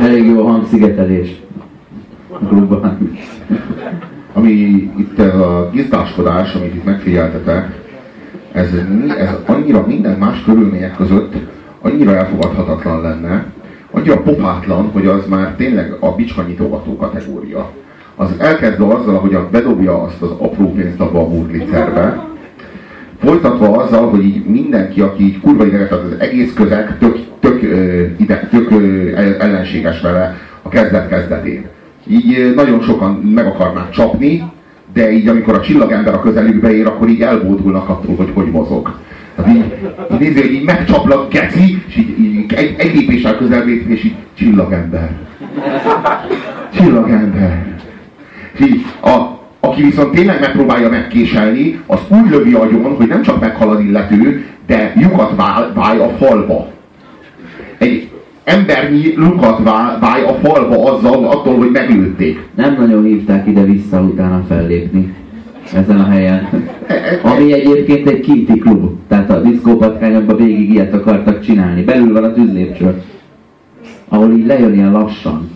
Elég jó a hangszigetelés. Klubban. Ami itt ez a gizdáskodás, amit itt megfigyeltetek, ez, ez annyira minden más körülmények között annyira elfogadhatatlan lenne, annyira popátlan, hogy az már tényleg a bicskanyitogató kategória. Az elkezdve azzal, hogy bedobja azt az apró pénzt abba a burglicerbe, folytatva azzal, hogy így mindenki, aki így kurva ideges, az egész közeg tök, tök, ide, tök ellenséges vele a kezdet-kezdetén. Így nagyon sokan meg akarnák csapni, de így amikor a csillagember a közelükbe ér, akkor így elbódulnak attól, hogy hogy mozog. Tehát így, így nézi, így megcsaplak, geci, és így, így egy, egy lépéssel közelbe és így csillagember. Csillagember. És így a, aki viszont tényleg megpróbálja megkéselni, az úgy lövi agyon, hogy nem csak meghal az illető, de lyukat váj, a falba. Egy embernyi lukat váj a falba azzal, attól, hogy meglőtték. Nem nagyon hívták ide-vissza utána fellépni ezen a helyen. Ami egyébként egy kinti klub. Tehát a diszkópatkányokban végig ilyet akartak csinálni. Belül van a tűzlépcső. Ahol így lejön ilyen lassan.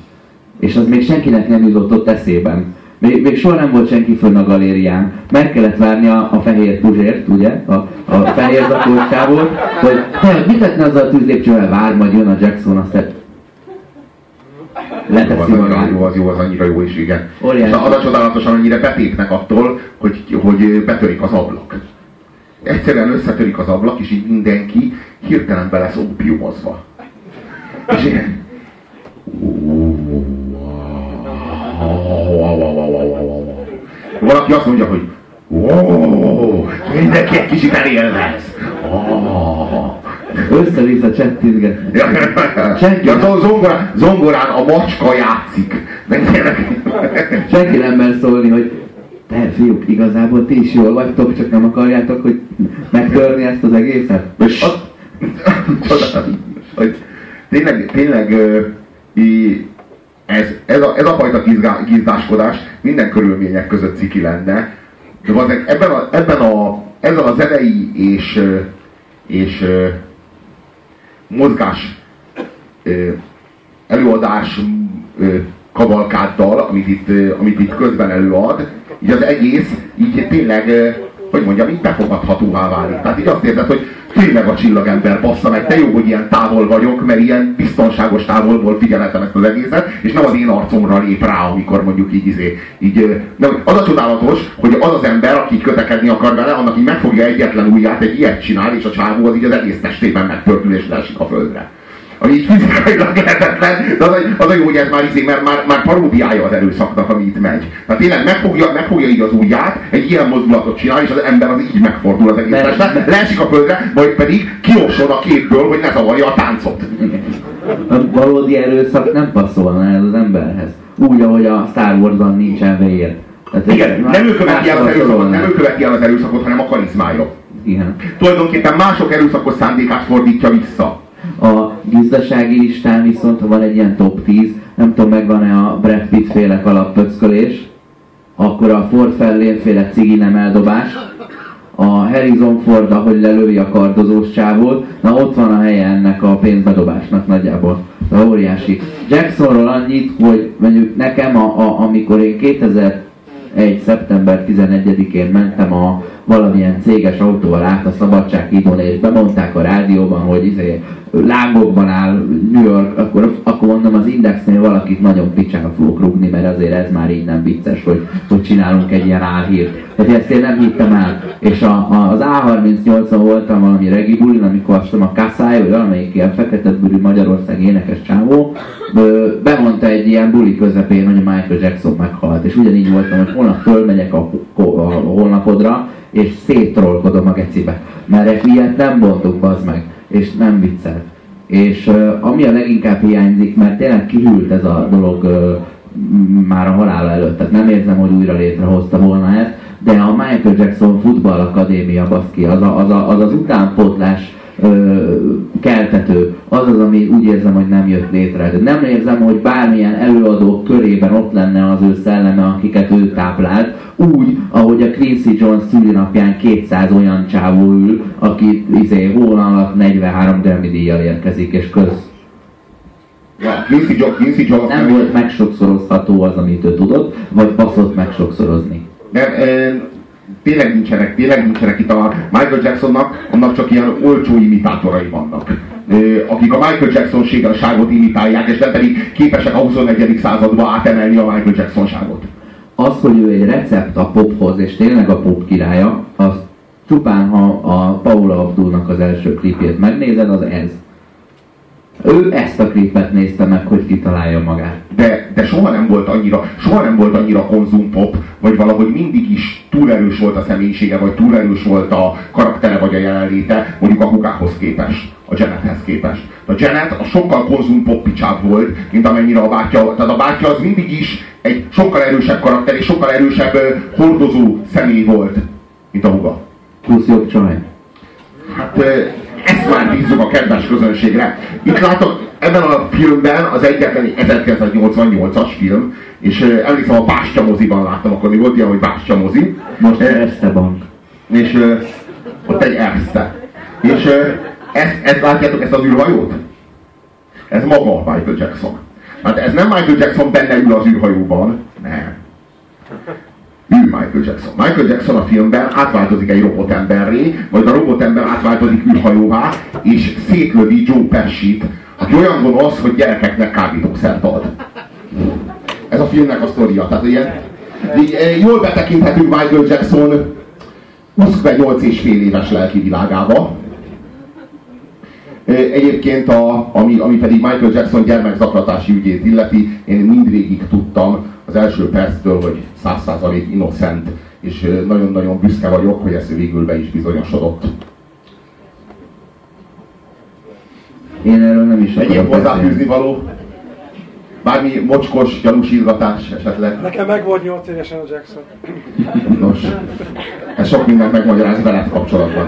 És az még senkinek nem jutott ott eszében még, még soha nem volt senki fönn a galérián. Meg kellett várni a, a fehér puzsért, ugye? A, a fehér zakócsávot, hogy te, mit lehetne azzal a tűzlépcsővel? Vár, majd jön a Jackson, aztán leteszi az magát. Jó, az jó, az annyira jó is, igen. Óriási. És az a csodálatosan annyira betépnek attól, hogy, hogy betörik az ablak. Egyszerűen összetörik az ablak, és így mindenki hirtelen be lesz ópiumozva. És ilyen, valaki azt mondja, hogy ó, mindenki egy kicsit elélvez. Össze-vissza csettintgetni. Senki ja, zongorán, zongorán a macska játszik. Senki nem mer szólni, hogy te fiúk, igazából ti is jól vagytok, csak nem akarjátok, hogy megtörni ezt az egészet? hogy tényleg, tényleg ez, a, ez a fajta gizdáskodás minden körülmények között ciki lenne, de azért ebben a, ebben a, ezzel a zenei és, és mozgás előadás kavalkáddal, amit itt, amit itt közben előad, így az egész így tényleg, hogy mondjam, így befogadhatóvá válik. Tehát így azt érzed, hogy tényleg a csillagember bassza meg, te jó, hogy ilyen távol vagyok, mert ilyen biztonságos távolból figyelhetem ezt az egészet, és nem az én arcomra lép rá, amikor mondjuk így, izé, így nem, az a csodálatos, hogy az az ember, aki kötekedni akar vele, annak így megfogja egyetlen ujját, egy ilyet csinál, és a csávó az így az egész testében megpördül és leesik a földre ami fizikailag lehetetlen, de az az a jó, hogy ez már, izé, mert már, már paródiája az erőszaknak, ami itt megy. Tehát tényleg megfogja, megfogja így az ujját, egy ilyen mozdulatot csinál, és az ember az így megfordul az egész testben, leesik a földre, majd pedig kiosson a képből, hogy ne zavarja a táncot. A valódi erőszak nem passzolna ez az emberhez. Úgy, ahogy a Star Wars-ban nincsen vér. Tehát Igen, nem ő követi el az erőszakot, nem ő követi el az erőszakot, hanem a karizmája. Igen. Tulajdonképpen mások erőszakos szándékát fordítja vissza. A gazdasági listán viszont van egy ilyen top 10, nem tudom megvan-e a Brad Pitt féle kalappöckölés, akkor a Ford Fellén féle cigi nem eldobás, a Harrison Ford, ahogy lelői a kardozós csávót, na ott van a helye ennek a pénzbedobásnak nagyjából. De óriási. Jacksonról annyit, hogy mondjuk nekem, a, a, amikor én 2001. szeptember 11-én mentem a valamilyen céges autóval át a Szabadsághídon, és bemondták a rádióban, hogy izé, lángokban áll New York, akkor, akkor mondom az Indexnél valakit nagyon picsára fogok rúgni, mert azért ez már így nem vicces, hogy, hogy csinálunk egy ilyen álhírt. Tehát ezt én nem hittem el. És a, a, az A38-on voltam valami regi bulin, amikor azt a Kassály, vagy valamelyik ilyen fekete bőrű Magyarország énekes csávó, bemondta egy ilyen buli közepén, hogy a Michael Jackson meghalt. És ugyanígy voltam, hogy holnap fölmegyek a, a, a honlapodra, és széttrollkodom a gecibe. Mert ilyet nem bontunk, az meg és nem viccel. És ami a leginkább hiányzik, mert tényleg kihűlt ez a dolog már a halála előtt, tehát nem érzem, hogy újra létrehozta volna ezt, de a Michael Jackson Football Akadémia, baszki, az, a, az, a, az az utánpótlás ö, keltető, az az, ami úgy érzem, hogy nem jött létre. De nem érzem, hogy bármilyen előadók körében ott lenne az ő szelleme, akiket ő táplált, úgy, ahogy a Quincy Jones szülinapján 200 olyan csávó ül, aki izé, hóna alatt 43 Grammy díjjal érkezik, és köz. Ja, Quincy Jones, Quincy Jones Nem volt megsokszorozható az, amit ő tudott, vagy baszott megsokszorozni. Nem, e, tényleg nincsenek, tényleg nincsenek itt a Michael Jacksonnak, annak csak ilyen olcsó imitátorai vannak. Akik a Michael Jackson ségelságot imitálják, és nem pedig képesek a 21. századba átemelni a Michael Jackson ságot. Az, hogy ő egy recept a pophoz, és tényleg a pop királya, az csupán ha a Paula Abdulnak az első klipjét megnézed, az ez. Ő ezt a klipet nézte meg, hogy kitalálja magát. De, de soha nem volt annyira, soha nem volt annyira konzumpop, vagy valahogy mindig is túl erős volt a személyisége, vagy túl erős volt a karaktere, vagy a jelenléte, mondjuk a hugához képest, a Janethez képest. A Janet a sokkal konzumpop picsább volt, mint amennyire a bátyja, tehát a bátyja az mindig is egy sokkal erősebb karakter, és sokkal erősebb hordozó személy volt, mint a huga. Plusz jobb csaj. Hát ezt már bízzuk a kedves közönségre. Itt látok, ebben a filmben az egyetlen 1988-as film, és emlékszem a Bástya moziban láttam, akkor még volt ilyen, hogy Bástya mozi. Most Erste Bank. És uh, ott egy Erste. És uh, ezt, ezt látjátok, ezt az űrhajót? Ez maga Michael Jackson. Hát ez nem Michael Jackson benne ül az űrhajóban, nem Michael Jackson. Michael Jackson a filmben átváltozik egy robotemberré, majd a robotember átváltozik űrhajóvá, és szétlövi Joe Pesci-t, aki olyan gonosz, hogy gyerekeknek kábítószert ad. Ez a filmnek a sztoria. Tehát ilyen, eh, jól betekinthetünk Michael Jackson 28 és fél éves lelki világába. Eh, egyébként, a, ami, ami pedig Michael Jackson gyermekzaklatási ügyét illeti, én mindvégig tudtam az első perctől, hogy 100% innocent, és nagyon-nagyon büszke vagyok, hogy ez végül be is bizonyosodott. Én erről nem is Egyéb hozzáfűzni való? Bármi mocskos gyanúsítgatás esetleg? Nekem meg volt 8 évesen a Jackson. Nos, ez sok mindent megmagyaráz veled kapcsolatban.